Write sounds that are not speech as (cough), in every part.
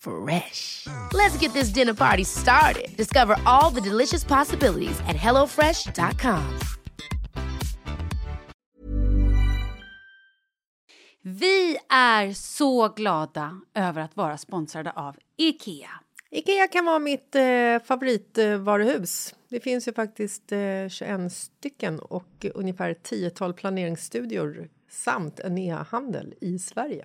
Fresh. Let's get this dinner party started. Discover all the delicious possibilities at hellofresh.com. Vi är så glada över att vara sponsrade av IKEA. Ikea kan vara mitt eh, favoritvaruhus. Det finns ju faktiskt eh, 21 stycken och ungefär 10-tal planeringsstudior samt en e-handel i Sverige.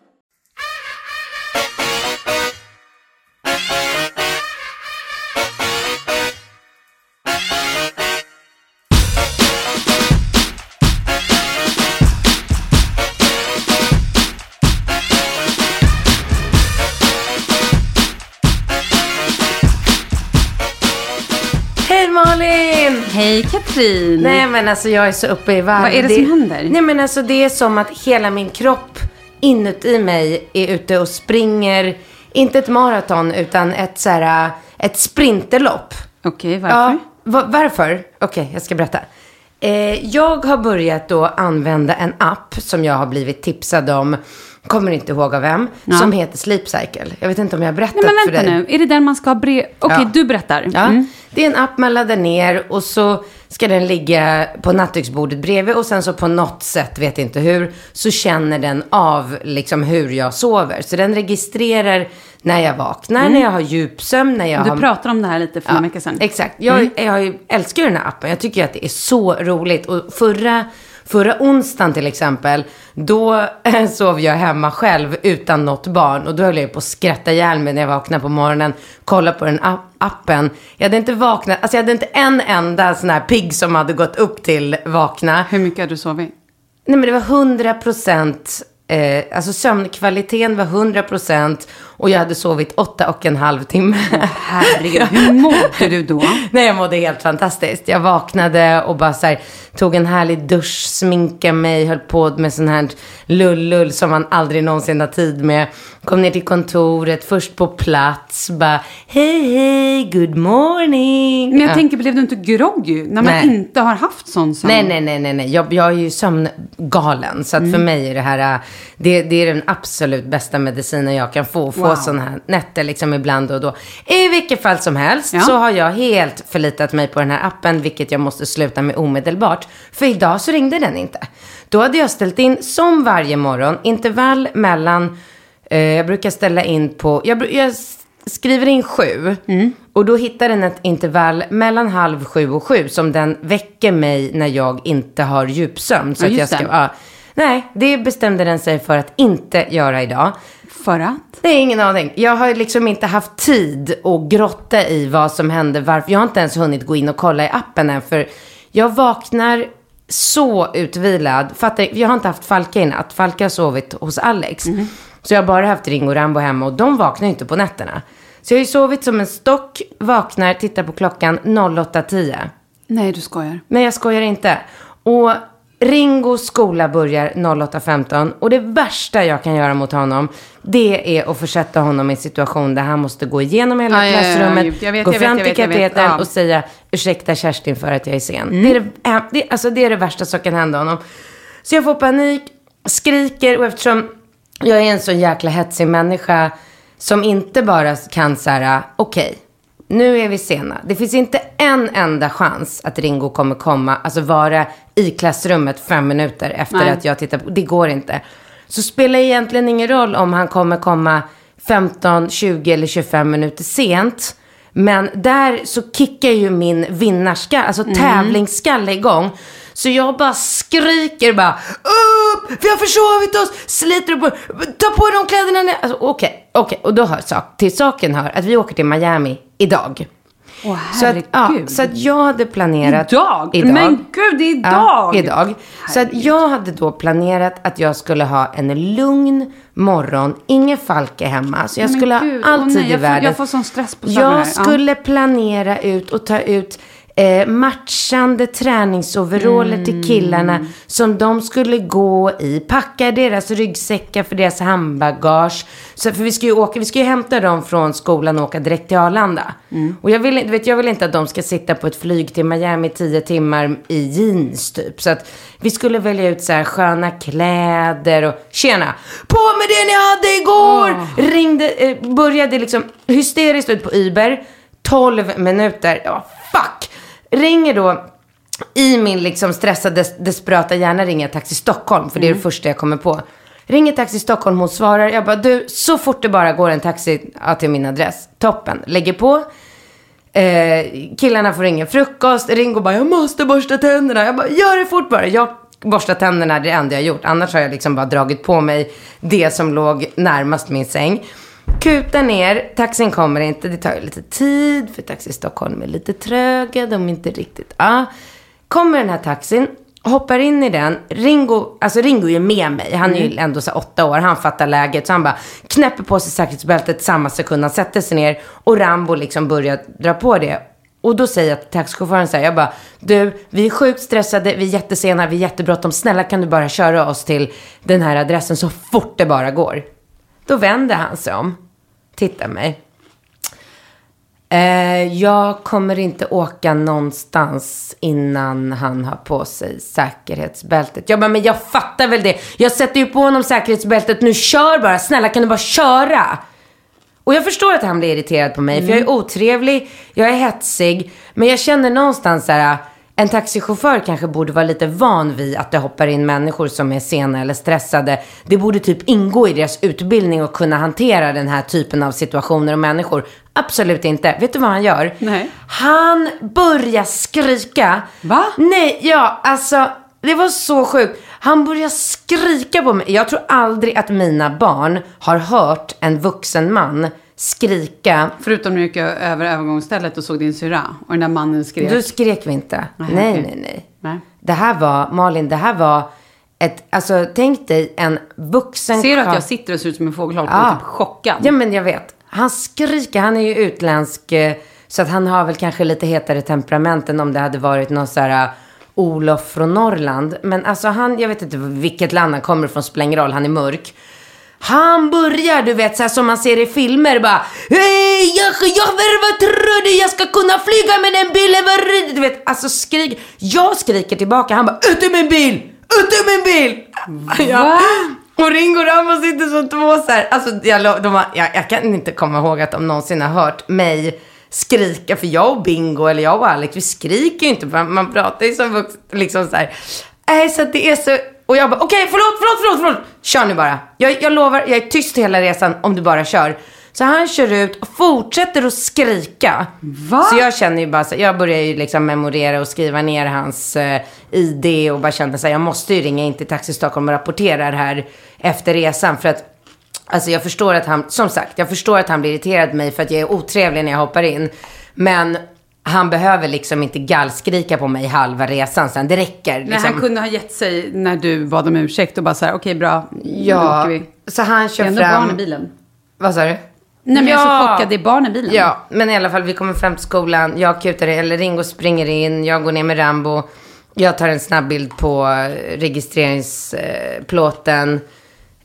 Hej Katrin! Nej men alltså jag är så uppe i varv. Vad är det som händer? Nej men alltså det är som att hela min kropp inuti mig är ute och springer, inte ett maraton utan ett så här, ett sprinterlopp. Okej, varför? Ja, va- varför? Okej, jag ska berätta. Eh, jag har börjat då använda en app som jag har blivit tipsad om, kommer inte ihåg av vem, Ja. som heter Sleep Cycle. Jag vet inte om jag har berättat Nej men för vänta dig. nu, är det den man ska ha brev... Okej, Ja. du berättar. Ja, Mm. det är en app man laddar ner och så ska den ligga på nattduksbordet bredvid och sen så på något sätt, vet inte hur, så känner den av liksom hur jag sover. Så den registrerar när jag vaknar, när jag har djupsömn, när jag Du har... pratade om det här lite för en vecka sedan. Exakt. Jag, jag älskar den här appen. Jag tycker att det är så roligt. Och förra, förra onsdagen till exempel, då sov jag hemma själv utan något barn. Och då höll jag på att skratta ihjäl mig när jag vaknade på morgonen. Kolla på den app- appen. Jag hade inte vaknat, alltså jag hade inte en enda sån här pigg som hade gått upp till vakna. Hur mycket har du sovit? Nej men det var 100 procent, eh, alltså sömnkvaliteten var 100 procent Och jag hade sovit åtta och en halv timme. Herregud, hur mådde du då? (laughs) Nej, jag mådde helt fantastiskt. Jag vaknade och bara så här, tog en härlig dusch, sminkade mig, höll på med sån här lullull som man aldrig någonsin har tid med. Kom ner till kontoret, först på plats, bara hej hej, good morning. Men jag Ja. tänker, blev du inte groggy när man Nej. inte har haft sån sömn? Nej, nej, nej, nej, nej. Jag, jag är ju sömngalen. Så att Mm. för mig är det här, äh, det, det är den absolut bästa medicinen jag kan få. Få Wow. sådana här nätter liksom ibland och då. I vilket fall som helst Ja. så har jag helt förlitat mig på den här appen, vilket jag måste sluta med omedelbart. För idag så ringde den inte. Då hade jag ställt in, som varje morgon, intervall mellan, eh, jag brukar ställa in på, jag, jag skriver in sju. Mm. Och då hittar den ett intervall mellan halv sju och sju som den väcker mig när jag inte har djupsömn. Så Ja, att jag ska, ja, nej, det bestämde den sig för att inte göra idag. För att? Är ingen aning. Jag har liksom inte haft tid att grotta i vad som hände. Varför. Jag har inte ens hunnit gå in och kolla i appen än. För jag vaknar så utvilad. Fattar, jag har inte haft Falka i natt. Falka har sovit hos Alex. Så jag har bara haft Ringo och Rambo hemma och de vaknar ju inte på nätterna. Så jag har ju sovit som en stock, vaknar, tittar på klockan 08.10. Nej, du skojar. Men jag skojar inte. Och Ringos skola börjar 08.15 och det värsta jag kan göra mot honom det är att försätta honom i en situation där han måste gå igenom hela Ja, ja, ja, klassrummet, jag vet, gå fram till katedern Ja. Mm. och säga ursäkta Kerstin för att jag är sen. Det, är det, det, alltså, det är det värsta som kan hända honom. Så jag får panik, skriker och eftersom jag är en så jäkla hetsig människa som inte bara kan så här, okej, nu är vi sena. Det finns inte en enda chans att Ringo kommer komma, alltså vara i klassrummet fem minuter efter Nej. att jag tittar på. Det går inte. Så spelar egentligen ingen roll om han kommer komma 15, 20 eller 25 minuter sent. Men där så kickar ju min vinnarskalle, alltså tävlingsskalle igång. Så jag bara skriker bara upp, vi har försovit oss, sliter upp, ta på de kläderna. nu." Alltså, Okej, okej, och då hör sak, till saken hör att vi åker till Miami idag. Åh, Så att, ja, så att jag hade planerat. Idag? Men gud, det är idag! Ja, idag. Så att jag hade då planerat att jag skulle ha en lugn morgon, ingen Falke hemma. Så jag Men skulle gud, ha all tid i jag får- världen. jag får sån stress på saker här. Jag skulle planera ut och ta ut eh, matchande träningsoveraller Mm. till killarna som de skulle gå i. Packa deras ryggsäckar för deras handbagage. Så, för vi ska ju åka, vi ska ju hämta dem från skolan och åka direkt till Arlanda. Mm. Och jag vill, du vet, jag vill inte att de ska sitta på ett flyg till Miami tio timmar i jeans typ. Så att vi skulle välja ut så här sköna kläder och tjena, på med det ni hade igår! Ringde, eh, började liksom hysteriskt ut på Uber. 12 minuter. Ja, fuck! Ringer då i min liksom stressade, des- desperata hjärna ringer jag Taxi Stockholm. För det är det första jag kommer på. Ringer Taxi Stockholm, hon svarar. Jag bara, du, så fort det bara går en taxi ja, till min adress. Toppen. Lägger på. Eh, killarna får ingen frukost. Ringo bara, jag måste borsta tänderna. Jag bara, gör det fort bara. Jag borstar tänderna, det är det enda jag gjort. Annars har jag liksom bara dragit på mig det som låg närmast min säng. Kutar ner, taxin kommer inte. Det tar ju lite tid för Taxi Stockholm är lite tröga. De är inte riktigt, ja. Kommer den här taxin, hoppar in i den. Ringo, alltså Ringo är ju med mig. Han är ju ändå så åtta år. Han fattar läget. Så han bara knäpper på sig säkerhetsbältet samma sekund han sätter sig ner. Och Rambo liksom börjar dra på det. Och då säger jag till taxichauffören så här, jag bara, du, vi är sjukt stressade, vi är jättesena, vi är jättebråttom. Snälla kan du bara köra oss till den här adressen så fort det bara går. Då vänder han sig om, tittar mig. Eh, jag kommer inte åka någonstans innan han har på sig säkerhetsbältet. Jag bara, men jag fattar väl det. Jag sätter ju på honom säkerhetsbältet. Nu kör bara. Snälla kan du bara köra? Och jag förstår att han blir irriterad på mig. För jag är otrevlig, jag är hetsig. Men jag känner någonstans så här. En taxichaufför kanske borde vara lite van vid att det hoppar in människor som är sena eller stressade. Det borde typ ingå i deras utbildning att kunna hantera den här typen av situationer och människor. Absolut inte. Vet du vad han gör? Nej. Han börjar skrika. Va? Nej, ja, alltså. Det var så sjukt. Han börjar skrika på mig. Jag tror aldrig att mina barn har hört en vuxen man skrika. Förutom när du gick över övergångsstället och såg din syrra och den där mannen skrek. Då skrek vi inte. Nej, nej, nej, nej. Nej. Det här var, Malin, det här var ett, alltså tänk dig en vuxen Ser du att jag sitter och ser ut som en fågelholk och Ja. är typ chockad? Ja, men jag vet. Han skriker, han är ju utländsk, eh, så att han har väl kanske lite hetare temperament än om det hade varit någon så här uh, Olof från Norrland. Men alltså han, jag vet inte vilket land han kommer ifrån, spelar ingen roll, han är mörk. Han börjar, du vet, så här som man ser i filmer bara Hej, jag, jag, vad tror du? Jag ska kunna flyga med den bilen, vad rid-" Du vet, alltså skrik. Jag skriker tillbaka, han bara Ut ur min bil! Ut ur min bil! Ja. Och Ringo och Rambo sitter som två så här. Alltså, jag, de har, jag, jag kan inte komma ihåg att de någonsin har hört mig skrika. För jag och Bingo, eller jag och Alex, vi skriker ju inte. Man, man pratar ju som vuxen, liksom så här. Nej, så att det är så... Och jag bara, okej, förlåt, förlåt, förlåt, förlåt. Kör nu bara. Jag, jag lovar, jag är tyst hela resan om du bara kör. Så han kör ut och fortsätter att skrika. Va? Så jag känner ju bara så, jag börjar ju liksom memorera och skriva ner hans eh, ID och bara kände så här, jag måste ju ringa in till Taxi Stockholm och rapportera det här efter resan. För att, alltså jag förstår att han, som sagt, jag förstår att han blir irriterad på mig för att jag är otrevlig när jag hoppar in. Men han behöver liksom inte gallskrika på mig halva resan sen, det räcker. Nej, Liksom. han kunde ha gett sig när du bad om ursäkt och bara så här, okej bra, nu ja, åker vi. så han Det kör är ändå fram. barn i bilen. Vad sa du? Nej men jag är Ja. så chockad, det är barn i bilen. Ja, men i alla fall vi kommer fram till skolan. Jag kutar eller Ringo springer in. Jag går ner med Rambo. Jag tar en snabb bild på registreringsplåten.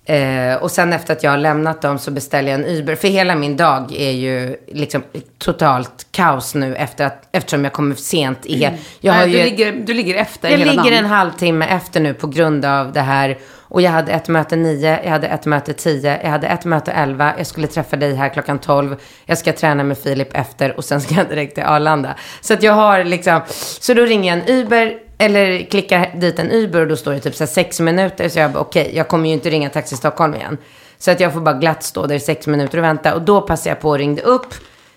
Eh, och sen efter att jag har lämnat dem så beställer jag en Uber. För hela min dag är ju liksom totalt kaos nu efter att, eftersom jag kommer sent i. Jag har Nej, ju du, ligger, du ligger efter jag hela ligger dagen. en halvtimme efter nu på grund av det här. Och jag hade ett möte nio, jag hade ett möte tio, jag hade ett möte elva. Jag skulle träffa dig här klockan tolv. Jag ska träna med Filip efter och sen ska jag direkt till Arlanda. Så att jag har liksom, så då ringer jag en Uber eller klickar dit en Uber och då står det typ så här sex minuter. Så jag bara okej, jag kommer ju inte ringa Taxi Stockholm igen. Så att jag får bara glatt stå där i sex minuter och vänta. Och då passade jag på och ringde upp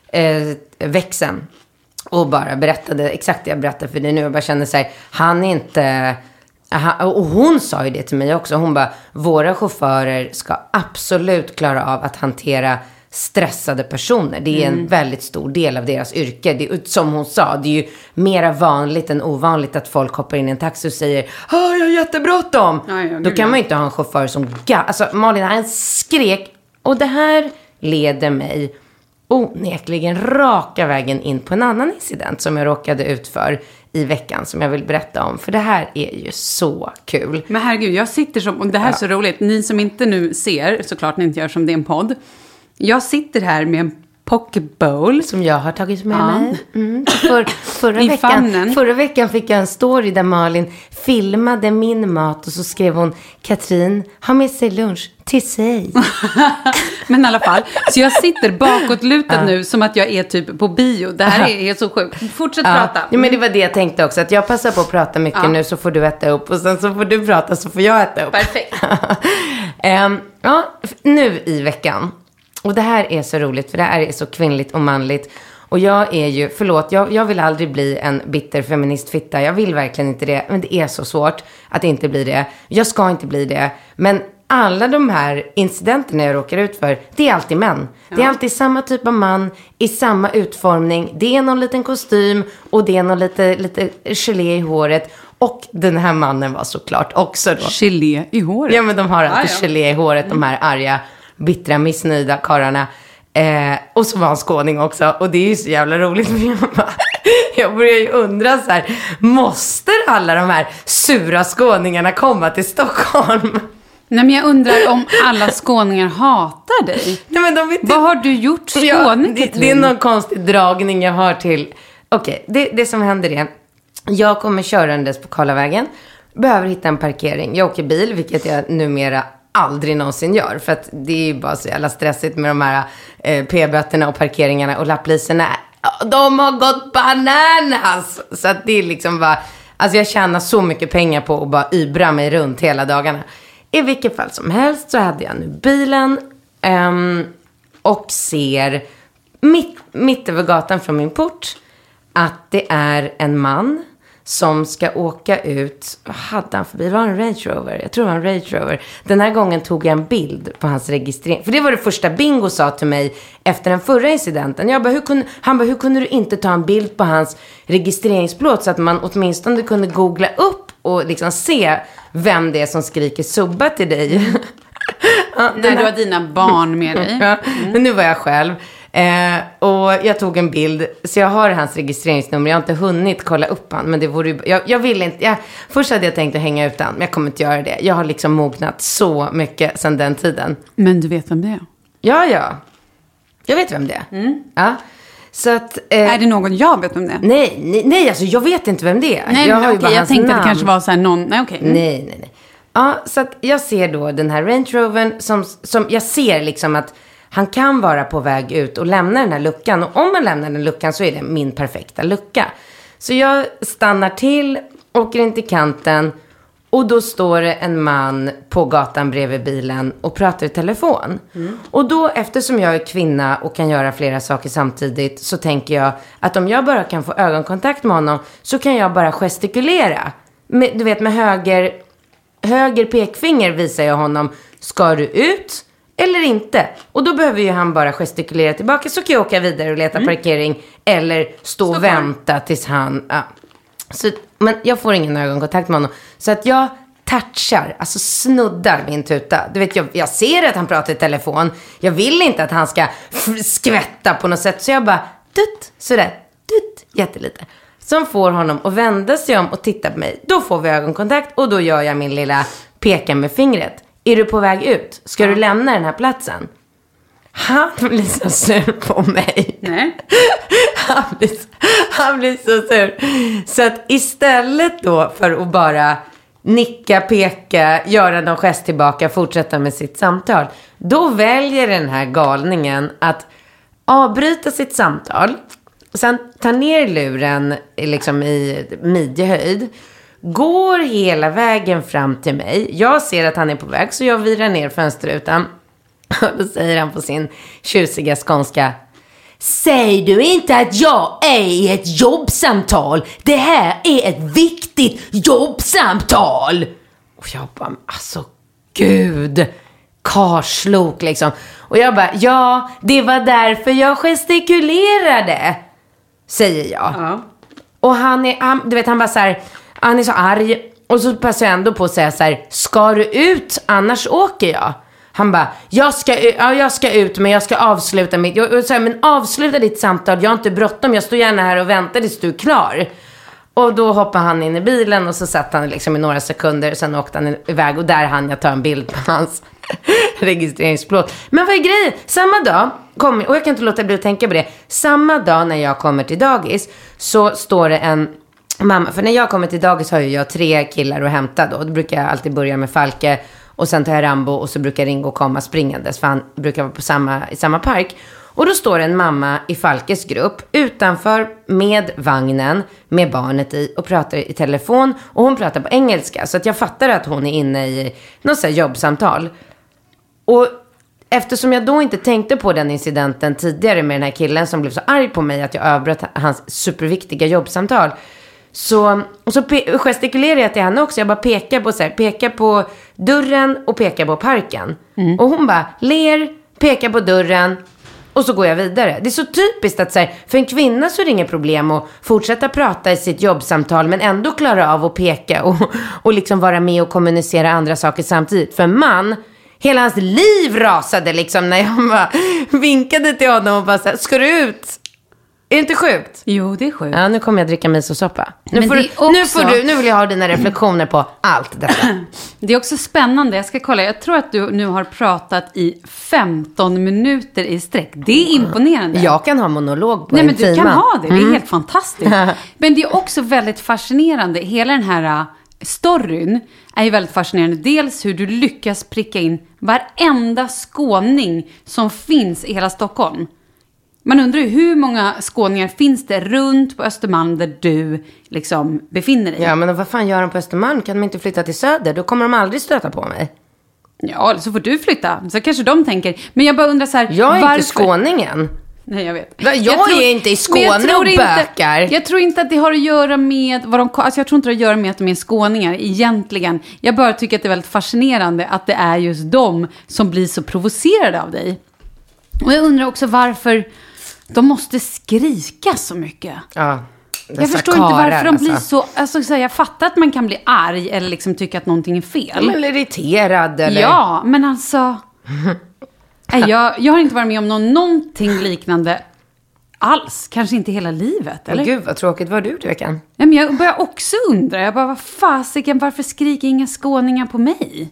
eh, växeln. Och bara berättade exakt det jag berättade för dig nu. Och bara kände så här, han är inte... Eh, Aha, och hon sa ju det till mig också. Hon bara, våra chaufförer ska absolut klara av att hantera stressade personer. Det är en väldigt stor del av deras yrke. Det, som hon sa, det är ju mera vanligt än ovanligt att folk hoppar in i en taxi och säger "Ah, jag har jättebråttom. Ja, ja, Då kan ja. man ju inte ha en chaufför som ga- Alltså Malin, han skrek. Och det här leder mig onekligen raka vägen in på en annan incident som jag råkade ut för i veckan som jag vill berätta om. För det här är ju så kul. Men herregud, jag sitter som, och det här är så roligt, ni som inte nu ser, såklart ni inte gör som det är en podd. Jag sitter här med en pockebowl. Som jag har tagit med Ja. mig. Mm. För, förra, veckan, förra veckan fick jag en story där Malin filmade min mat och så skrev hon Katrin, ha med sig lunch till sig. (laughs) Men i alla fall, så jag sitter bakåtlutad nu som att jag är typ på bio. Det här är helt så sjukt. Fortsätt prata. Ja, men det var det jag tänkte också. Att jag passar på att prata mycket Ja. nu så får du äta upp. Och sen så får du prata så får jag äta upp. Perfekt. (laughs) Ehm, ja, nu i veckan. Och det här är så roligt för det här är så kvinnligt och manligt. Och jag är ju, förlåt, jag, jag vill aldrig bli en bitter feministfitta. Jag vill verkligen inte det. Men det är så svårt att inte bli det. Jag ska inte bli det. Men alla de här incidenterna jag råkar ut för, det är alltid män. Det är alltid samma typ av man, i samma utformning. Det är någon liten kostym och det är någon lite, lite gelé i håret. Och den här mannen var såklart också då. Gelé i håret. Ja, men de har alltid Ja, ja. gelé i håret, de här arga, bittra, missnöjda karlarna. Eh, och så var han skåning också. Och det är ju så jävla roligt. (laughs) för Jag, bara, jag börjar ju undra så här, måste alla de här sura skåningarna komma till Stockholm? Nej, men jag undrar om alla skåningar hatar dig. Nej, men de vet Vad har du gjort Skåne, Ja, det, det är någon konstig dragning jag har till. Okej, det, det som händer är. Jag kommer körandes på Karlavägen. Behöver hitta en parkering. Jag åker bil, vilket jag numera aldrig någonsin gör. För att det är ju bara så jävla stressigt med de här eh, p-böterna och parkeringarna och lapplisorna. De har gått bananas! Så att det är liksom bara, alltså jag tjänar så mycket pengar på att bara ybra mig runt hela dagarna. I vilket fall som helst så hade jag nu bilen. um, och ser mitt, mitt över gatan från min port att det är en man som ska åka ut. Vad hade han för bil? Var en Range Rover? Jag tror det var en Range Rover. Den här gången tog jag en bild på hans registrering. För det var det första Bingo sa till mig efter den förra incidenten. Jag bara, hur kunde, han bara, hur kunde du inte ta en bild på hans registreringsplåt så att man åtminstone kunde googla upp och liksom se vem det är som skriker subba till dig. (laughs) ja, När du har dina barn med dig. (laughs) Ja, men nu var jag själv. Eh, och jag tog en bild, så jag har hans registreringsnummer. Jag har inte hunnit kolla upp han, men det vore jag, jag vill inte, jag, först hade jag tänkt att hänga ut han, men jag kommer inte göra det. Jag har liksom mognat så mycket sedan den tiden. Men du vet vem det är? Ja, ja. Jag vet vem det är. Ja. Så att, eh, Är det någon jag vet vem det är? nej, nej, nej, alltså jag vet inte vem det är. Nej, jag har ju okej, jag tänkte att namn. det kanske var så här någon, nej okej. Mm. Nej, nej, nej. Ja, så att jag ser då den här Range Rovern som, som jag ser liksom att han kan vara på väg ut och lämna den här luckan. Och om man lämnar den luckan så är det min perfekta lucka. Så jag stannar till, åker in till kanten och då står det en man på gatan bredvid bilen och pratar i telefon. Och då, eftersom jag är kvinna och kan göra flera saker samtidigt, så tänker jag att om jag bara kan få ögonkontakt med honom så kan jag bara gestikulera. Med, du vet, med höger, höger pekfinger visar jag honom, ska du ut eller inte? Och då behöver ju han bara gestikulera tillbaka så kan jag åka vidare och leta parkering eller stå och vänta tills han, ja. Så, men jag får ingen ögonkontakt med honom. Så att jag touchar, alltså snuddar min tuta. Du vet, jag, jag ser att han pratar i telefon. Jag vill inte att han ska skvätta på något sätt. Så jag bara, dutt, sådär, dutt, jättelite. Som får honom att vända sig om och titta på mig. Då får vi ögonkontakt och då gör jag min lilla peka med fingret. Är du på väg ut? Ska du lämna den här platsen? Han blir så sur på mig. Nej. (laughs) Han blir, han blir så sur. Så att istället då för att bara nicka, peka, göra någon gest tillbaka, fortsätta med sitt samtal. Då väljer den här galningen att avbryta sitt samtal. Sen tar ner luren liksom i midjehöjd. Går hela vägen fram till mig. Jag ser att han är på väg så jag virar ner fönsterrutan. Och (laughs) då säger han på sin tjusiga skånska. Säg du inte att jag är i ett jobbsamtal. Det här är ett viktigt jobbsamtal. Och jag bara, alltså gud. Karslok liksom. Och jag bara, ja, det var därför jag gestikulerade. Säger jag. Och han är, han, du vet han bara så här, han är så arg. Och så passar jag ändå på att säga så här, ska du ut annars åker jag. Han bara, jag ska, ja, jag ska ut men jag ska avsluta mitt, jag, jag, så här, men avsluta ditt samtal, jag har inte bråttom, jag står gärna här och väntar tills du är klar. Och då hoppade han in i bilen och så satt han liksom i några sekunder. Sen åkte han iväg och där hann jag ta en bild på hans (laughs) registreringsplåt. Men vad är grejen? Samma dag, kom, och jag kan inte låta bli att tänka på det. Samma dag när jag kommer till dagis så står det en mamma. För när jag kommer till dagis har ju jag tre killar att hämta då. Då brukar jag alltid börja med Falke. Och sen tar jag Rambo och så brukar Ringo komma springandes. För han brukar vara på samma, i samma park. Och då står en mamma i Falkes grupp utanför med vagnen med barnet i och pratar i telefon. Och hon pratar på engelska. Så att jag fattar att hon är inne i något sånt här jobbsamtal. Och eftersom jag då inte tänkte på den incidenten tidigare med den här killen som blev så arg på mig att jag avbröt hans superviktiga jobbsamtal. Så, och så gestikulerar jag till henne också. Jag bara pekar på, så här, pekar på dörren och pekar på parken. Och hon bara ler, pekar på dörren och så går jag vidare. Det är så typiskt att så här, för en kvinna så är det inget problem att fortsätta prata i sitt jobbsamtal men ändå klara av att peka och, och liksom vara med och kommunicera andra saker samtidigt. För en man, hela hans liv rasade liksom när jag bara (laughs) vinkade till honom och bara så här, ska du ut? Är det inte sjukt? Jo, det är sjukt. Ja, nu kommer jag dricka misosoppa. Nu, får du, är nu, också- får du, nu vill jag ha dina reflektioner på allt detta. (clears throat) Det är också spännande. Jag ska kolla. Jag tror att du nu har pratat i 15 minuter i sträck. Det är imponerande. Jag kan ha monolog på Nej, en men du kan timma. ha det. Det är helt fantastiskt. (laughs) Men det är också väldigt fascinerande. Hela den här uh, storyn är ju väldigt fascinerande. Dels hur du lyckas pricka in varenda skåning som finns i hela Stockholm. Man undrar ju hur många skåningar finns det runt på Östermalm där du liksom befinner dig? Ja, men vad fan gör de på Östermalm? Kan de inte flytta till Söder? Då kommer de aldrig stöta på mig. Ja, eller så får du flytta. Så kanske de tänker. Men jag bara undrar så här. Jag är varför... inte skåningen. Nej, jag vet. Va, jag är inte i jag Skåne tror och inte- bökar. Jag tror inte att det har att göra med vad de... Alltså jag tror inte det har att göra med att de är skåningar egentligen. Jag bara tycker att det är väldigt fascinerande att det är just de som blir så provocerade av dig. Och jag undrar också varför de måste skrika så mycket. Ja. Jag förstår inte karlar, varför de blir alltså. så... Alltså, så här, jag fattar att man kan bli arg eller liksom tycka att någonting är fel. Eller irriterad eller... Ja, men alltså... (laughs) Nej, jag, jag har inte varit med om någon, någonting liknande alls. Kanske inte hela livet, Men eller? gud vad tråkigt. Vad har du gjort i veckan? Nej, men jag börjar också undra. Jag bara, vad fasiken, varför skriker inga skåningar på mig?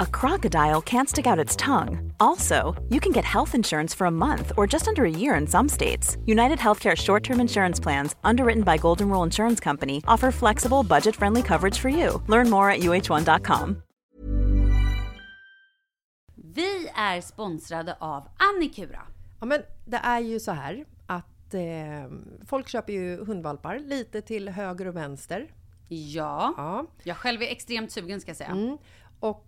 a crocodile can't stick out its tongue. Also, you can get health insurance for a month or just under a year in some states. United Healthcare short term insurance plans, underwritten by Golden Rule Insurance Company, offer flexible, budget friendly coverage for you. Learn more at uh1.com. Vi är sponsrade av Annikura. Ja, men det är ju så här att eh, folk köper ju hundvalpar lite till höger och vänster. Ja. Ja. Jag själv är extremt sugen ska jag säga. Mm. Och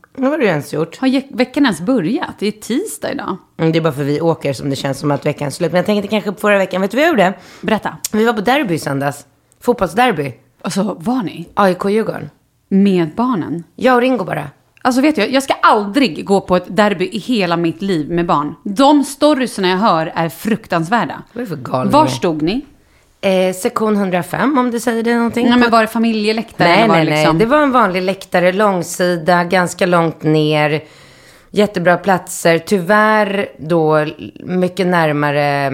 Vad har du ens gjort? Har veckan ens börjat? Det är tisdag idag. Mm, det är bara för vi åker som det känns som att veckan är slut. Men jag tänkte kanske på förra veckan. Vet du vad jag gjorde? Berätta. Vi var på derby i söndags. Fotbollsderby. Alltså, var ni? AIK-Djurgården. Med barnen? Jag och Ringo bara. Alltså vet du, jag ska aldrig gå på ett derby i hela mitt liv med barn. De storiesarna jag hör är fruktansvärda. Vad är det för galningar? Var stod ni? Eh, sektion 105 om det säger dig någonting. Nej, men var det familjeläktare? Nej, nej, det liksom... nej. Det var en vanlig läktare, långsida, ganska långt ner. Jättebra platser. Tyvärr då mycket närmare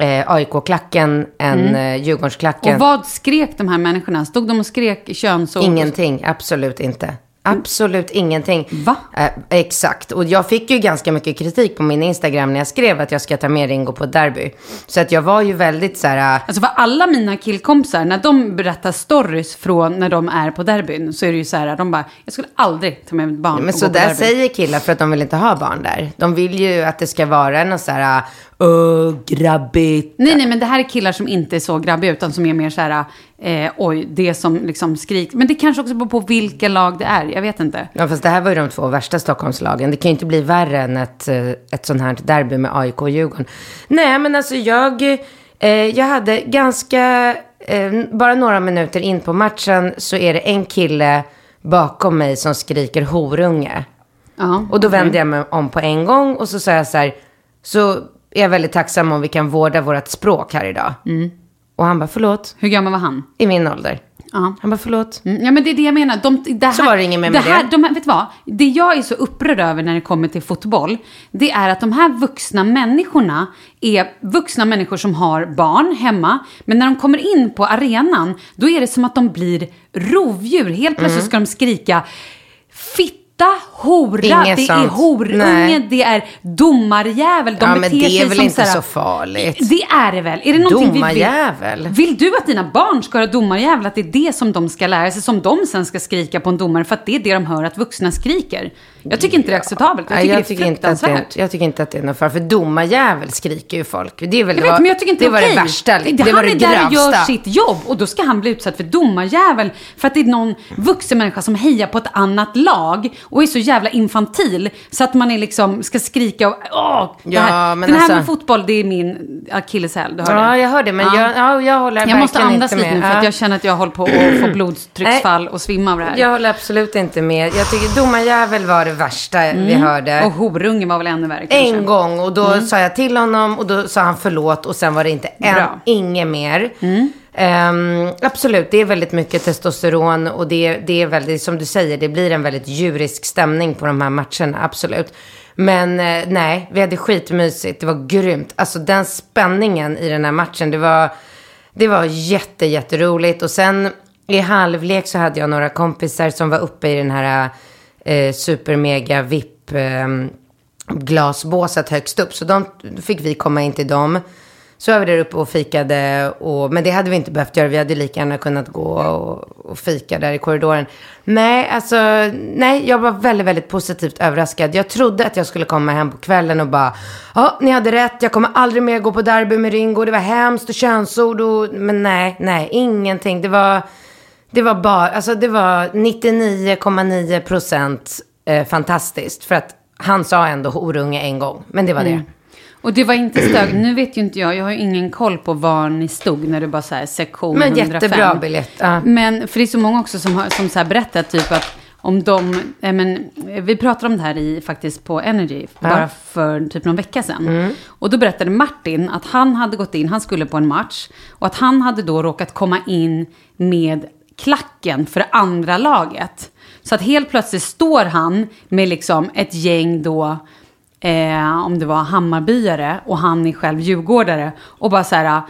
eh, AIK-klacken än Mm. eh, Djurgårdsklacken. Och vad skrek de här människorna? Stod de och skrek könsord? Ingenting, absolut inte. Absolut ingenting. Va? Eh, exakt. Och jag fick ju ganska mycket kritik på min Instagram när jag skrev att jag ska ta med Ringo på ett derby. Så att jag var ju väldigt så här... Alltså för alla mina killkompisar, när de berättar stories från när de är på derbyn, så är det ju så här, de bara, jag skulle aldrig ta med mitt barn Men och så gå på där derby. säger killar för att de vill inte ha barn där. De vill ju att det ska vara något så här, öh, grabbigt. Nej, nej, men det här är killar som inte är så grabbiga, utan som är mer så här, eh, oj, det som liksom skriks. Men det kanske också beror på vilka lag det är, jag vet inte. Ja, fast det här var ju de två värsta Stockholmslagen. Det kan ju inte bli värre än ett, eh, ett sånt här derby med AIK och Djurgården. Nej, men alltså jag, eh, jag hade ganska, eh, bara några minuter in på matchen så är det en kille bakom mig som skriker horunge. Ja, Och då vände jag mig om på en gång och så sa jag så här, så är jag väldigt tacksam om vi kan vårda vårt språk här idag. Och han bara, förlåt, Hur gammal var han? i min ålder. Ja. Han bara, förlåt. Mm, Ja men det är det jag menar. De, det här, Så var det inget mer med här, det. De, vet vad? Det jag är så upprörd över när det kommer till fotboll, det är att de här vuxna människorna är vuxna människor som har barn hemma, men när de kommer in på arenan, då är det som att de blir rovdjur. Helt plötsligt Mm. ska de skrika Fitta, hora, Inget det är sånt. horunge, Nej. det är domarjävel. De Ja, men det är väl inte såhär- så farligt. Det är det väl? Är det någonting vi Domarjävel? vill? Vill du att dina barn ska höra domarjävel? Att det är det som de ska lära sig, som de sen ska skrika på en domare för att det är det de hör att vuxna skriker? Jag tycker inte det är acceptabelt. Jag tycker jag, det är tycker inte att det, jag tycker inte att det är något fara. För domarjävel skriker ju folk. Det är väl Jag det vet, var, men jag tycker inte det var okej. det värsta. Det, han var det är där och gör grövsta. sitt jobb och då ska han bli utsatt för domarjävel för att det är någon vuxen människa som hejar på ett annat lag och är så jävla infantil så att man är liksom ska skrika och åh, det Ja, här. men Den här alltså- med fotboll, det är min akilleshäl. Du hör Ja, det? jag hör det. Men Ja. jag, ja, jag håller Jag måste andas inte lite med. nu för att jag känner att jag håller på att få (clears throat) blodtrycksfall och svimma av det här. Jag håller absolut inte med. Jag tycker domarjävel var det värsta vi hörde. Mm. Och horunge var väl ännu värre kanske. En gång och då sa jag till honom och då sa han förlåt och sen var det inte en, inget mer. Um, absolut, det är väldigt mycket testosteron och det, det är väldigt, som du säger, det blir en väldigt djurisk stämning på de här matcherna, absolut. Men uh, nej, vi hade skitmysigt, det var grymt. Alltså den spänningen i den här matchen, det var, det var jätte, jätteroligt. Och sen i halvlek så hade jag några kompisar som var uppe i den här uh, supermega VIP eh, glasbåset högst upp. Så de fick vi komma in till dem. Så var vi där uppe och fikade. Och, men det hade vi inte behövt göra. Vi hade lika gärna kunnat gå och, och fika där i korridoren. Nej, alltså, nej, jag var väldigt, väldigt positivt överraskad. Jag trodde att jag skulle komma hem på kvällen och bara, ja, ni hade rätt. Jag kommer aldrig mer gå på derby med Ringo. Det var hemskt och könsord och, men nej, nej, ingenting. Det var, det var bara, alltså det var 99,9 procent eh, fantastiskt. För att han sa ändå horunge en gång. Men det var det. Mm. Och det var inte stög. (clears throat) Nu vet ju inte jag, jag har ju ingen koll på var ni stod när det bara så här sektion Men 105. jättebra biljett. Ja. Men för det är så många också som, har, som så här berättar typ att om de, eh, men, vi pratade om det här i, faktiskt på Energy, bara för typ någon vecka sedan. Mm. Och då berättade Martin att han hade gått in, han skulle på en match, och att han hade då råkat komma in med klacken för andra laget. Så att helt plötsligt står han med liksom ett gäng då, eh, om det var Hammarbyare och han är själv djurgårdare. Och bara så här,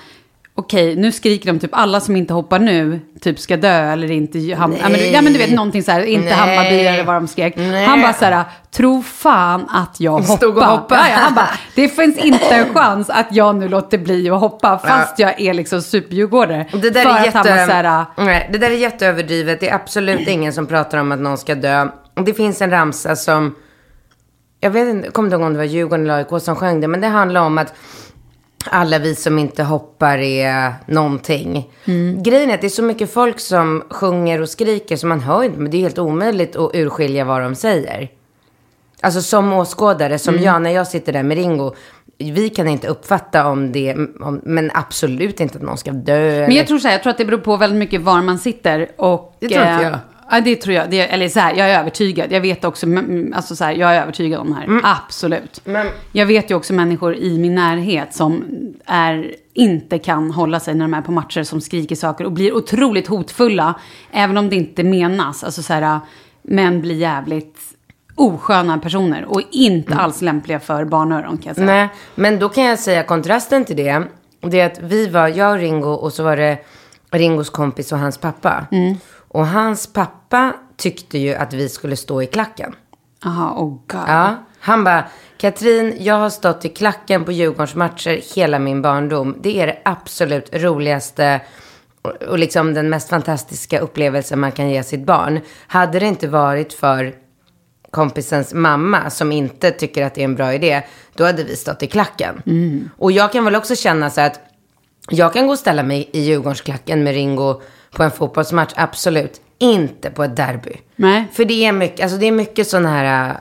okej nu skriker de typ alla som inte hoppar nu typ ska dö eller inte. Ham- ja, men, ja men du vet någonting så här, inte Nej. Hammarbyare eller vad de skrek. Nej. Han bara så här, tro fan att jag hoppar. Stod och hoppade. Ja, ja, han bara, (laughs) det finns inte en chans att jag nu låter bli att hoppa fast jag är liksom superdjurgårdare. Det där, är så här, jätte, nej, det där är jätteöverdrivet. Det är absolut ingen som pratar om att någon ska dö. Det finns en ramsa som, jag vet inte, kommer inte ihåg om det var Djurgården eller AIK som sjöng det, men det handlar om att alla vi som inte hoppar är någonting. Grejen är att det är så mycket folk som sjunger och skriker så man hör inte, men det är helt omöjligt att urskilja vad de säger. Alltså som åskådare, som jag, när jag sitter där med Ringo, vi kan inte uppfatta om det, om, men absolut inte att någon ska dö. Men eller- jag tror så här, jag tror att det beror på väldigt mycket var man sitter och... Det tror inte eh, jag. Ja, det tror jag. Det, eller så här, jag är övertygad. Jag vet också, mm, alltså så här, jag är övertygad om det här. Absolut. Men- Jag vet ju också människor i min närhet som är, inte kan hålla sig när de är på matcher som skriker saker och blir otroligt hotfulla. Även om det inte menas. Alltså så här, men blir jävligt osköna personer och inte alls lämpliga för barnöron kan jag säga. Nej, men då kan jag säga kontrasten till det. Det är att vi var, jag och Ringo och så var det Ringos kompis och hans pappa. Och hans pappa tyckte ju att vi skulle stå i klacken. Jaha, oh god. Ja, han bara, Katrin, jag har stått i klacken på Djurgårdens matcher hela min barndom. Det är det absolut roligaste och, liksom den mest fantastiska upplevelsen man kan ge sitt barn. Hade det inte varit för kompisens mamma som inte tycker att det är en bra idé, då hade vi stått i klacken. Och jag kan väl också känna så att jag kan gå och ställa mig i Djurgårdsklacken med Ringo på en fotbollsmatch, absolut. Inte på ett derby. Nej. För det är mycket, alltså det är mycket sådana här äh,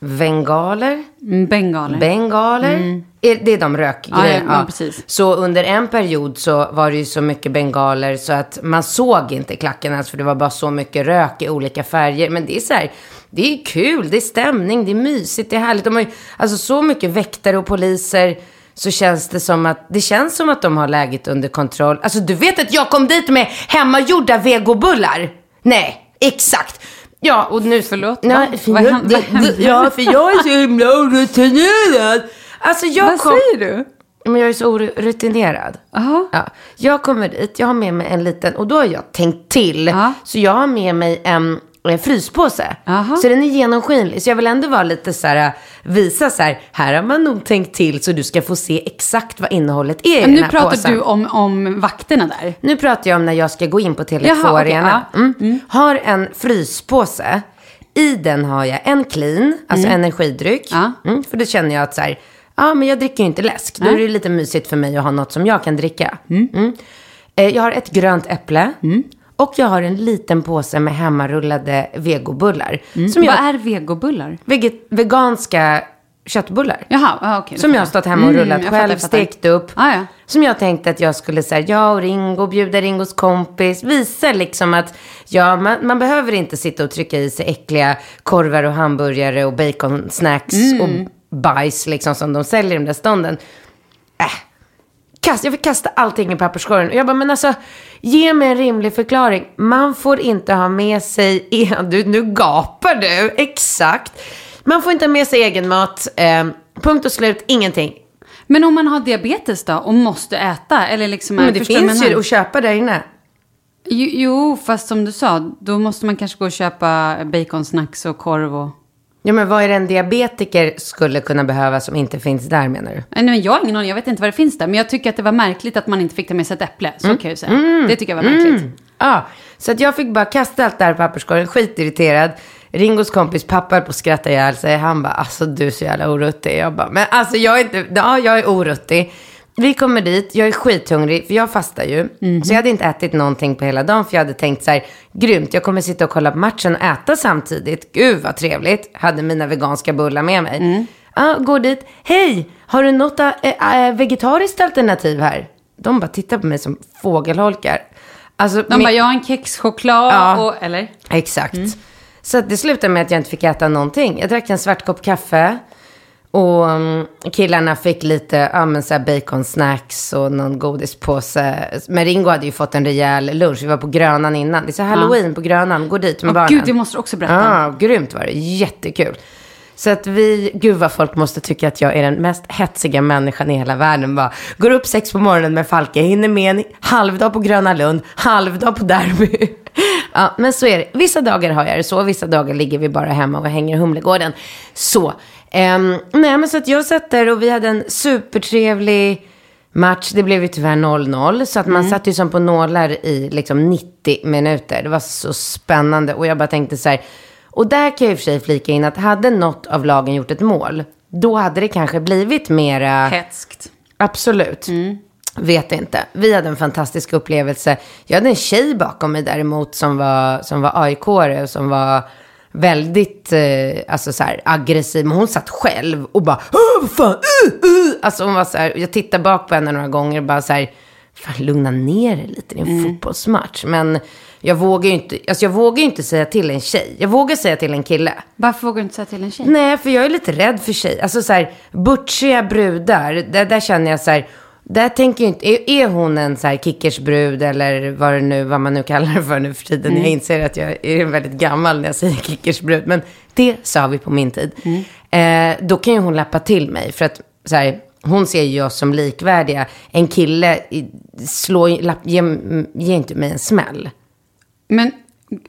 vengaler. Mm, Bengaler. Bengaler. Är- Det är de rökgrejerna. Ja, ja, ja. Så under en period så var det ju så mycket bengaler så att man såg inte klacken ens för det var bara så mycket rök i olika färger. Men det är så här, det är kul, det är stämning, det är mysigt, det är härligt. De har ju, alltså så mycket väktare och poliser så känns det som att, det känns som att de har läget under kontroll. Alltså du vet att jag kom dit med hemmagjorda vegobullar? Nej, exakt. Ja, och nu... Förlåt, Nej, för jag, det, det, ja, för jag är så himla orutinerad. Alltså jag Vad kom... säger du? Men jag är så orutinerad. Ja. Jag kommer dit, jag har med mig en liten, och då har jag tänkt till. Ja. Så jag har med mig en fryspåse. Aha. Så den är genomskinlig. Så jag vill ändå vara lite så här, visa så här, här har man nog tänkt till så du ska få se exakt vad innehållet är i Men den nu här pratar påsen. du om, om vakterna där. Nu pratar jag om när jag ska gå in på Tele2 Jaha, okej, Arena. ja. Mm. Har en fryspåse. I den har jag en clean, alltså energidryck. Mm. Ja. Mm, för då känner jag att så här, ja men jag dricker ju inte läsk. Då Nej. är det lite mysigt för mig att ha något som jag kan dricka. Mm. Eh, Jag har ett grönt äpple. Mm. Och jag har en liten påse med hemmarullade vegobullar. Som jag, Vad är vegobullar? veget, veganska köttbullar. Jaha, då Som jag har stått hemma och Mm, rullat fattar, själv, fattar. stekt upp. Ah, ja. Som jag tänkte att jag skulle säga, jag och Ringo, bjuda Ringos kompis. Visa liksom att ja, man, man behöver inte sitta och trycka i sig äckliga korvar och hamburgare och baconsnacks Mm. och bajs liksom som de säljer i de där stånden. Äh, kast, jag fick kasta allting i papperskorgen. Och jag bara, men alltså, ge mig en rimlig förklaring. Man får inte ha med sig, en, (laughs) du, nu gapar du, exakt. Man får inte ha med sig egen mat, eh, punkt och slut, ingenting. Men om man har diabetes då och måste äta? Eller liksom, Men det finns ju att köpa där inne. Jo, jo, fast som du sa, då måste man kanske gå och köpa baconsnacks och korv och... Ja, men vad är det en diabetiker skulle kunna behöva som inte finns där menar du? Nej, men jag har ingen aning, jag vet inte vad det finns där. Men jag tycker att det var märkligt att man inte fick ta med sig ett äpple. Så Mm. kan jag säga. Det tycker jag var märkligt. Ja, så att jag fick bara kasta allt där i papperskorgen, skitirriterad. Ringos kompis pappa höll på att skratta ihjäl sig. Han bara, alltså du är så jävla oruttig. Jag bara, men alltså jag är inte, ja jag är oruttig. Vi kommer dit, jag är skithungrig, för jag fastar ju. Så jag hade inte ätit någonting på hela dagen, för jag hade tänkt så här, grymt, jag kommer sitta och kolla på matchen och äta samtidigt. Gud vad trevligt. Hade mina veganska bullar med mig. Ja, går dit, hej, har du något äh, äh, vegetariskt alternativ här? De bara tittar på mig som fågelholkar. Alltså, De min- bara, jag har en kexchoklad Ja. och... Eller? Exakt. Så att det slutade med att jag inte fick äta någonting. Jag drack en svart kopp kaffe. Och mm, killarna fick lite ja, men så baconsnacks och någon godispåse. Men Ringo hade ju fått en rejäl lunch. Vi var på Grönan innan. Det är så halloween på Grönan. Gå dit med Åh, barnen. gud, det måste du också berätta. Ja, grymt var det. Jättekul. Så att vi, gud vad folk måste tycka att jag är den mest hetsiga människan i hela världen. Bara, går upp sex på morgonen med Falke, hinner med en halvdag på Gröna Lund, halvdag på Derby. (laughs) ja, men så är det. Vissa dagar har jag det så, vissa dagar ligger vi bara hemma och hänger i Humlegården. Så, ehm, nej men så att jag satt där och vi hade en supertrevlig match. Det blev ju tyvärr 0-0. Så att man satt ju som på nålar i liksom 90 minuter. Det var så spännande. Och jag bara tänkte så här. Och där kan jag i och för sig flika in att hade något av lagen gjort ett mål. Då hade det kanske blivit mera... Hetskt. Absolut. Vet inte. Vi hade en fantastisk upplevelse. Jag hade en tjej bakom mig däremot som var, som var aik och som var väldigt eh, alltså så här, aggressiv. Men hon satt själv och bara, vad fan, uh, uh. Alltså hon var så här, jag tittade bak på henne några gånger och bara så här, fan, lugna ner dig lite, det är en fotbollsmatch. Men jag vågar ju inte, alltså jag vågar inte säga till en tjej. Jag vågar säga till en kille. Varför vågar du inte säga till en tjej? Nej, för jag är lite rädd för tjej. Alltså så här, butchiga brudar, där, där känner jag så här, där tänker jag inte, är, är hon en så här kickersbrud eller vad, det nu, vad man nu kallar det för nu för tiden. Jag inser att jag är väldigt gammal när jag säger kickersbrud, men det sa vi på min tid. Eh, då kan ju hon lappa till mig, för att så här, hon ser ju oss som likvärdiga. En kille slår, lapp, ger, ger inte mig en smäll. Men,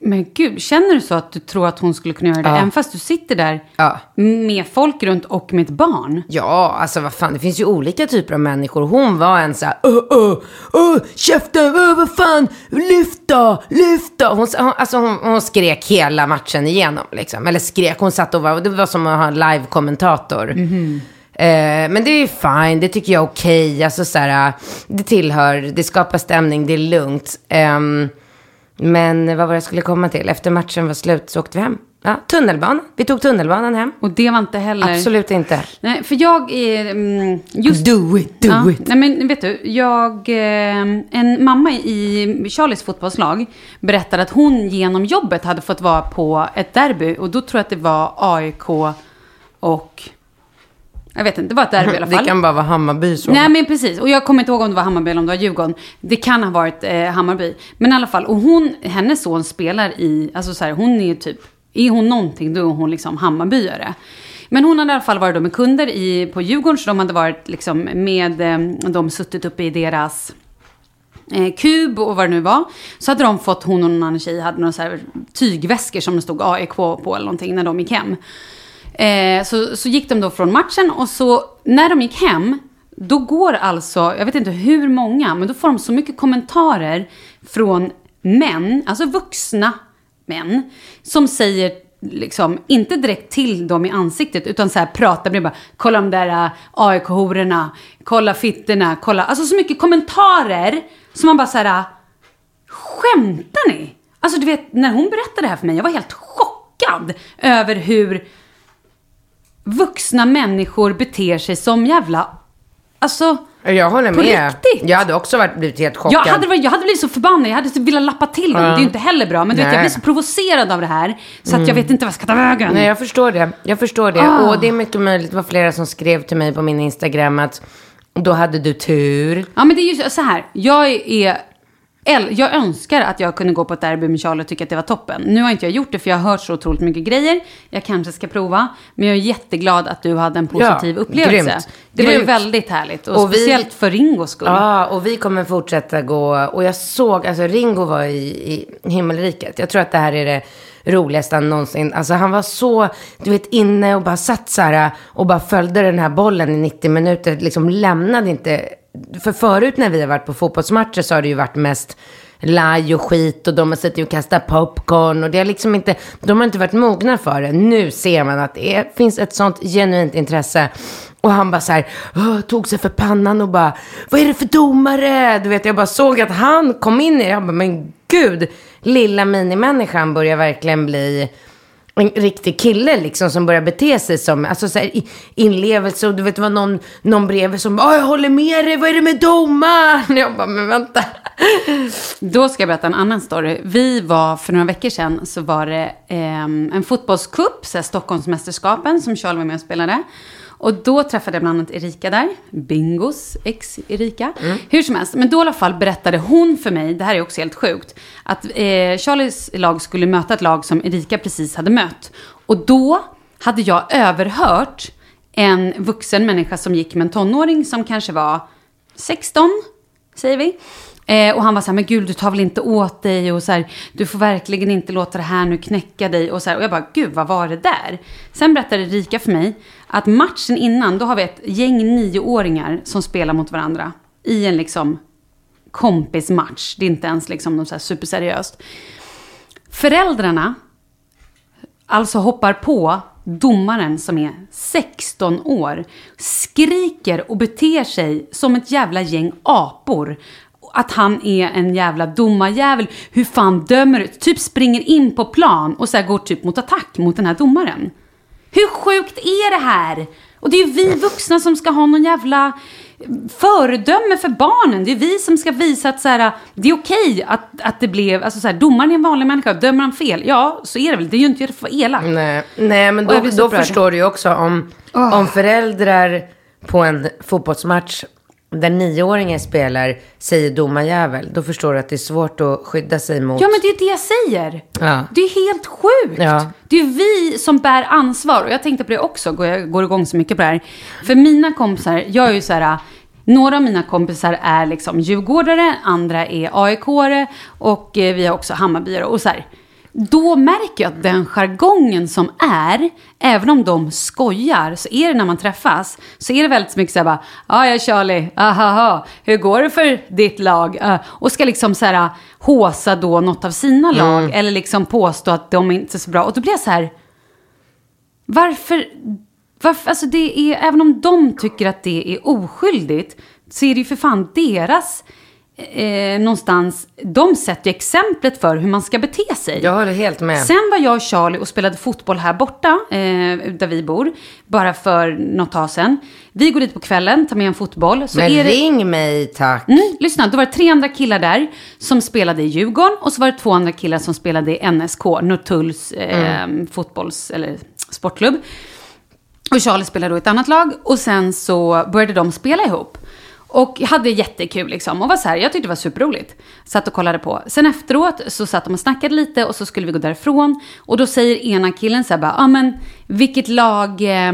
men gud, känner du så att du tror att hon skulle kunna göra det? Även fast du sitter där Ja. med folk runt och med ett barn. Ja, alltså vad fan, det finns ju olika typer av människor. Hon var en så här, öh, öh, öh, käften, öh, vad fan, lyft då, lyft då. Hon, alltså hon, hon skrek hela matchen igenom liksom. Eller skrek, hon satt och var, det var som att ha en live-kommentator. Eh, men det är fine, det tycker jag är okej. Alltså så här, det tillhör, det skapar stämning, det är lugnt. Ehm, men vad var det jag skulle komma till? Efter matchen var slut så åkte vi hem. Ja, tunnelbanan. Vi tog tunnelbanan hem. Och det var inte heller... Absolut inte. Nej, för jag är... Mm, just... Do it, do ja, it. Nej, men vet du, jag... Eh, en mamma i Charlies fotbollslag berättade att hon genom jobbet hade fått vara på ett derby. Och då tror jag att det var AIK och... Jag vet inte, det var ett derby i alla fall. Det kan bara vara Hammarby så. Nej men precis, och jag kommer inte ihåg om det var Hammarby eller om det var Djurgården. Det kan ha varit eh, Hammarby. Men i alla fall, och hon, hennes son spelar i, alltså så här, hon är ju typ, är hon någonting då är hon liksom Hammarbyare. Men hon hade i alla fall varit då med kunder i, på Djurgården, så de hade varit liksom med, eh, de suttit uppe i deras eh, kub och vad det nu var. Så hade de fått, hon och någon annan tjej hade några så här tygväskor som det stod AIK på eller någonting när de gick hem. Eh, så, så gick de då från matchen och så när de gick hem, då går alltså, jag vet inte hur många, men då får de så mycket kommentarer från män, alltså vuxna män, som säger liksom, inte direkt till dem i ansiktet, utan så här pratar med bara, kolla de där eh, AIK-hororna, kolla fittorna, kolla, alltså så mycket kommentarer som man bara så här, skämtar ni? Alltså du vet, när hon berättade det här för mig, jag var helt chockad över hur vuxna människor beter sig som jävla... Alltså... Jag håller På med. riktigt? Jag hade också varit, blivit helt chockad. Jag hade, varit- jag hade blivit så förbannad, jag hade velat lappa till dem. Det är ju inte heller bra. Men du vet, jag blir så provocerad av det här. Så att jag vet inte vad jag ska ta vägen. Nej, jag förstår det. Jag förstår det. Ah. Och det är mycket möjligt. Det var flera som skrev till mig på min Instagram att då hade du tur. Ja, men det är ju så här. Jag är... Jag önskar att jag kunde gå på ett derby med Charlie och tycka att det var toppen. Nu har inte jag gjort det för jag har hört så otroligt mycket grejer. Jag kanske ska prova. Men jag är jätteglad att du hade en positiv Ja, upplevelse. grymt. Det var ju Grymt. väldigt härligt. Och, Och vi- speciellt för Ringos skull. Ja, och vi kommer fortsätta gå. Och jag såg, alltså Ringo var i, i himmelriket. Jag tror att det här är det roligaste han någonsin. Alltså han var så, du vet, inne och bara satt så här och bara följde den här bollen i 90 minuter. Liksom lämnade inte. För förut när vi har varit på fotbollsmatcher så har det ju varit mest laj och skit och de har suttit och kastat popcorn och det har liksom inte, de har inte varit mogna för det. Nu ser man att det är, finns ett sånt genuint intresse. Och han bara så här, tog sig för pannan och bara, vad är det för domare? Du vet, jag bara såg att han kom in i det. Jag bara, men gud, lilla minimänniskan börjar verkligen bli en riktig kille liksom som börjar bete sig som, alltså så här, inlevelse och du vet det var någon, någon bredvid som bara, jag håller med dig, vad är det med domaren? (laughs) Jag bara, men vänta. Då ska jag berätta en annan story. Vi var, för några veckor sedan, så var det eh, en fotbollscup, så här Stockholmsmästerskapen, som Charlie var med och spelade. Och då träffade jag bland annat Erika där, Bingos ex-Erika. Hur som helst, men då i alla fall berättade hon för mig, det här är också helt sjukt, att eh, Charlies lag skulle möta ett lag som Erika precis hade mött. Och då hade jag överhört en vuxen människa som gick med en tonåring som kanske var 16, säger vi. Eh, och han var så här, men gud du tar väl inte åt dig och så här, du får verkligen inte låta det här nu knäcka dig och så här. Och jag bara, gud vad var det där? Sen berättade Rika för mig att matchen innan, då har vi ett gäng nioåringar som spelar mot varandra i en liksom kompismatch. Det är inte ens liksom något så här superseriöst. Föräldrarna alltså hoppar på domaren som är 16 år, skriker och beter sig som ett jävla gäng apor. Att han är en jävla domarjävel. Hur fan dömer du? Typ springer in på plan och så här går typ mot attack mot den här domaren. Hur sjukt är det här? Och det är ju vi vuxna som ska ha någon jävla föredöme för barnen. Det är vi som ska visa att så här, det är okej att, att det blev, alltså så här, domaren är en vanlig människa, dömer han fel, ja så är det väl, det är ju inte för att vara elak. Nej, nej men då, då förstår du ju också om, om föräldrar på en fotbollsmatch där nioåringen spelar säger domarjävel, då förstår du att det är svårt att skydda sig mot... Ja men det är det jag säger. Ja. Det är helt sjukt. Ja. Det är vi som bär ansvar. Och jag tänkte på det också, går- jag går igång så mycket på det här. För mina kompisar, jag är ju så här, några av mina kompisar är liksom djurgårdare, andra är AIK-are och eh, vi har också Hammarbyare. Och så här, då märker jag att den jargongen som är, även om de skojar, så är det när man träffas, så är det väldigt mycket så här bara, ja ja Charlie, ahaha, hur går det för ditt lag? Uh, och ska liksom så här håsa då något av sina lag, eller liksom påstå att de inte är så bra. Och då blir jag så här, varför, varför, alltså det är, även om de tycker att det är oskyldigt, så är det ju för fan deras, eh, någonstans, de sätter ju exemplet för hur man ska bete sig. Jag håller helt med. Sen var jag och Charlie och spelade fotboll här borta, eh, där vi bor, bara för något tag sedan. Vi går dit på kvällen, tar med en fotboll. Så Men det... ring mig tack. Mm, lyssna, då var det tre andra killar där som spelade i Djurgården och så var det två andra killar som spelade i NSK, Norrtulls eh, fotbolls eller sportklubb. Och Charlie spelade då i ett annat lag och sen så började de spela ihop. Och hade jättekul liksom. Och var så här, jag tyckte det var superroligt. Satt och kollade på. Sen efteråt så satt de och snackade lite och så skulle vi gå därifrån. Och då säger ena killen så här bara, ja ah, men vilket lag, eh,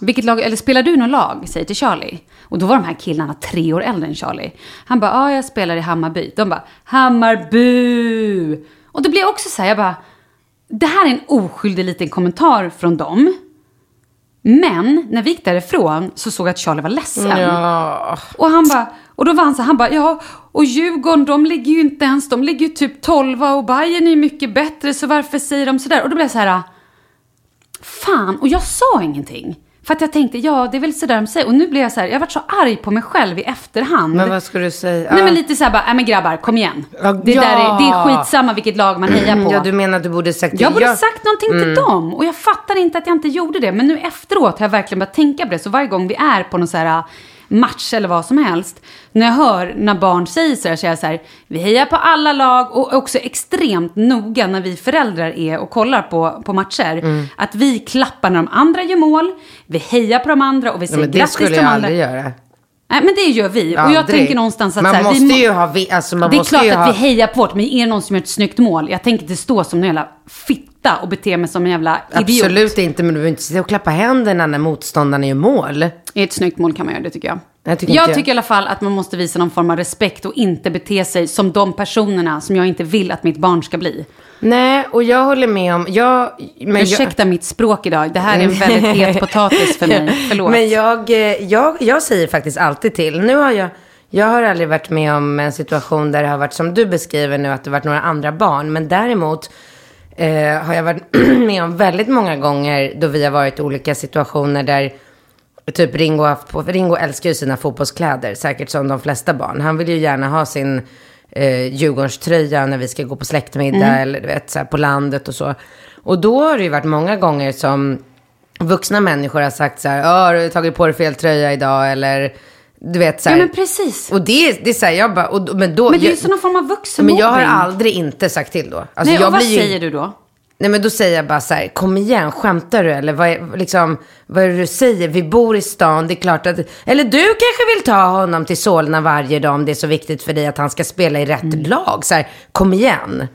vilket lag, eller spelar du något lag? Säger till Charlie. Och då var de här killarna tre år äldre än Charlie. Han bara, ja jag spelar i Hammarby. De bara, Hammarby! Och det blev också så här, jag bara, det här är en oskyldig liten kommentar från dem. Men när vi gick därifrån så såg jag att Charlie var ledsen. Ja. Och han bara, och då var han så han bara, ja, och Djurgården, de ligger ju inte ens, de ligger ju typ 12 och Bayern är ju mycket bättre, så varför säger de sådär? Och då blev jag så här, fan, och jag sa ingenting. För att jag tänkte, ja, det är väl sådär de säger. Och nu blir jag så här, jag varit så arg på mig själv i efterhand. Men vad ska du säga? Nej men lite så här bara, nej men grabbar, kom igen. Ja, det, där är, det är skitsamma vilket lag man hejar på. Ja, du menar att du borde sagt Jag borde jag- sagt någonting till dem. Och jag fattar inte att jag inte gjorde det. Men nu efteråt har jag verkligen börjat tänka på det. Så varje gång vi är på någon så här äh, match eller vad som helst. När jag hör när barn säger så här, så är jag så här, vi hejar på alla lag och också extremt noga när vi föräldrar är och kollar på, på matcher. Mm. Att vi klappar när de andra gör mål, vi hejar på de andra och vi Ja, säger det grattis till skulle de jag andra. aldrig göra. Nej men det gör vi. Och jag Aldrig. tänker någonstans att man så här, måste vi må- ju ha, vi, alltså man det är klart att ha... vi hejar på vårt, men är det någon som gör ett snyggt mål, jag tänker inte stå som en jävla fitta och bete mig som en jävla idiot. Absolut inte, men du behöver inte sitta och klappa händerna när motståndaren gör mål. I ett snyggt mål kan man göra det tycker jag. Jag tycker jag jag. tycker i alla fall att man måste visa någon form av respekt och inte bete sig som de personerna som jag inte vill att mitt barn ska bli. Nej, och jag håller med om... Jag, men jag, Ursäkta mitt språk idag, det här är en väldigt het (laughs) potatis för mig. Förlåt. Men jag, eh, jag, jag säger faktiskt alltid till. Nu har jag, jag har aldrig varit med om en situation där det har varit som du beskriver nu, att det varit några andra barn. Men däremot eh, har jag varit (clears throat) med om väldigt många gånger då vi har varit i olika situationer där Typ Ringo, haft på, Ringo älskar ju sina fotbollskläder, säkert som de flesta barn. Han vill ju gärna ha sin eh, Djurgårdströja när vi ska gå på släktmiddag eller du vet, så här, på landet och så. Och då har det ju varit många gånger som vuxna människor har sagt så här, "Ja, har du tagit på dig fel tröja idag eller du vet så här. Ja men precis. Och det, det är så här, jag bara, och, men då. Men det är ju jag, någon form av vuxenmobbing. men jag har aldrig inte sagt till då. Alltså, Nej, jag och vad ju- säger du då? Nej men då säger jag bara så här, kom igen, skämtar du eller vad är, liksom, vad är det du säger? Vi bor i stan, det är klart att, eller du kanske vill ta honom till Solna varje dag om det är så viktigt för dig att han ska spela i rätt lag. Så här, kom igen.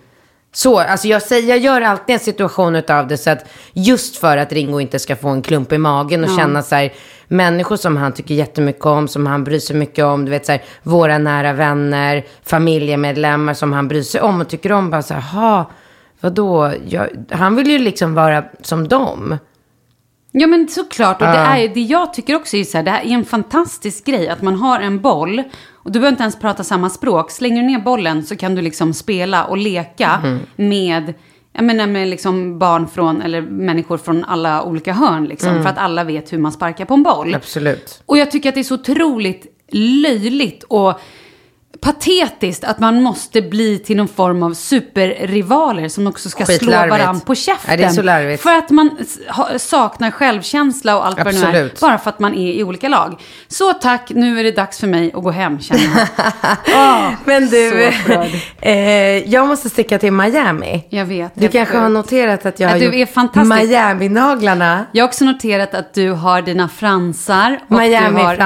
Så, alltså jag, säger, jag gör alltid en situation utav det så att just för att Ringo inte ska få en klump i magen och känna så här, människor som han tycker jättemycket om, som han bryr sig mycket om, du vet så här, våra nära vänner, familjemedlemmar som han bryr sig om och tycker om, bara så här, vadå, jag, han vill ju liksom vara som dem. Ja men såklart, och det, är, det jag tycker också är så här, det här är en fantastisk grej att man har en boll och du behöver inte ens prata samma språk. Slänger du ner bollen så kan du liksom spela och leka Mm. med, jag menar med liksom barn från, eller människor från alla olika hörn liksom. Mm. För att alla vet hur man sparkar på en boll. Absolut. Och jag tycker att det är så otroligt löjligt och patetiskt att man måste bli till någon form av superrivaler som också ska slå varandra på käften. Ja, det är så larvigt. För att man saknar självkänsla och allt vad det nu är. Absolut. Bara för att man är i olika lag. Så tack, nu är det dags för mig att gå hem känner jag. Åh, (laughs) Men du, eh, jag måste sticka till Miami. Jag vet. Du jag kanske förstår. har noterat att jag Att har du gjort är fantastisk. Miami-naglarna. Jag har också noterat att du har dina fransar. och du har-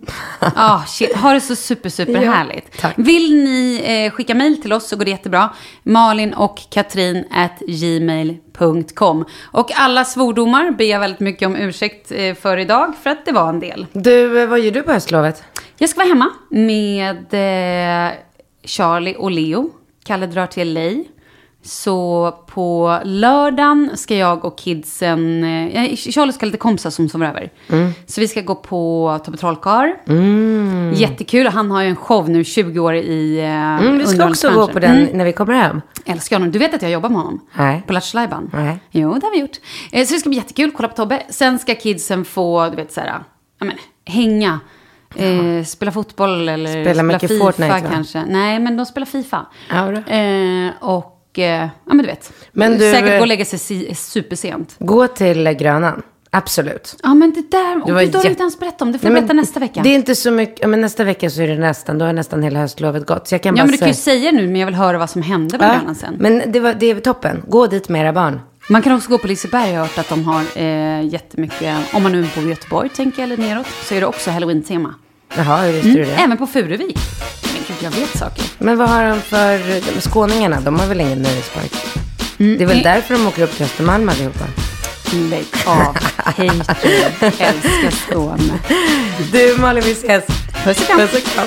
Miami-fransar. Ah, shit. Ha det så super, super Ja, härligt. tack. Vill ni eh, skicka mejl till oss så går det jättebra. Malin och Katrin at gmail.com. Och alla svordomar ber jag väldigt mycket om ursäkt eh, för idag, för att det var en del. Du, eh, vad gör du på höstlovet? Jag ska vara hemma med eh, Charlie och Leo. Kalle drar till LA. Så på lördagen ska jag och kidsen... Eh, Charlie ska ha lite kompisar som sover över. Så vi ska gå på Tobbe Trollkarl. Jättekul. Han har ju en show nu, 20 år i eh, Mm, vi ska också gå på den Mm. när vi kommer hem. Älskar honom. Du vet att jag jobbar med honom? Nej. På Lattjo? Nej. Jo, det har vi gjort. Eh, Så det ska bli jättekul, kolla på Tobbe. Sen ska kidsen få, du vet så här, ja men, hänga. Eh, spela fotboll eller Spela mycket FIFA Fortnite, va? kanske. Nej, men de spelar FIFA. Ja. Eh, och, eh, ja men du vet. Men du, Säkert gå och lägga sig si- supersent. Gå till Grönan. Absolut. Ja men det där, Det var det har du inte ens berättat om. Det får du berätta nästa vecka. Det är inte så mycket, ja, men nästa vecka så är det nästan, då har nästan hela höstlovet gått. Så jag kan Ja bara men du kan ju säga- nu, men jag vill höra vad som hände på Ja, Grönan sen. Men det, var, det är toppen. Gå dit med era barn. Man kan också gå på Liseberg. Jag har hört att de har eh, jättemycket, om man nu bor i Göteborg tänker jag, eller neråt, så är det också halloween-tema. Jaha, hur visste du det? Även på Furuvik. Gud, jag vet saker. Men vad har de för, skåningarna, de har väl ingen nöjespark? Mm. Det är väl därför de åker upp till Östermalm allihopa? Lägg av. (laughs) Hater. Älskar Skåne. Du Malin, vi ses. Puss och kram. Puss och kram.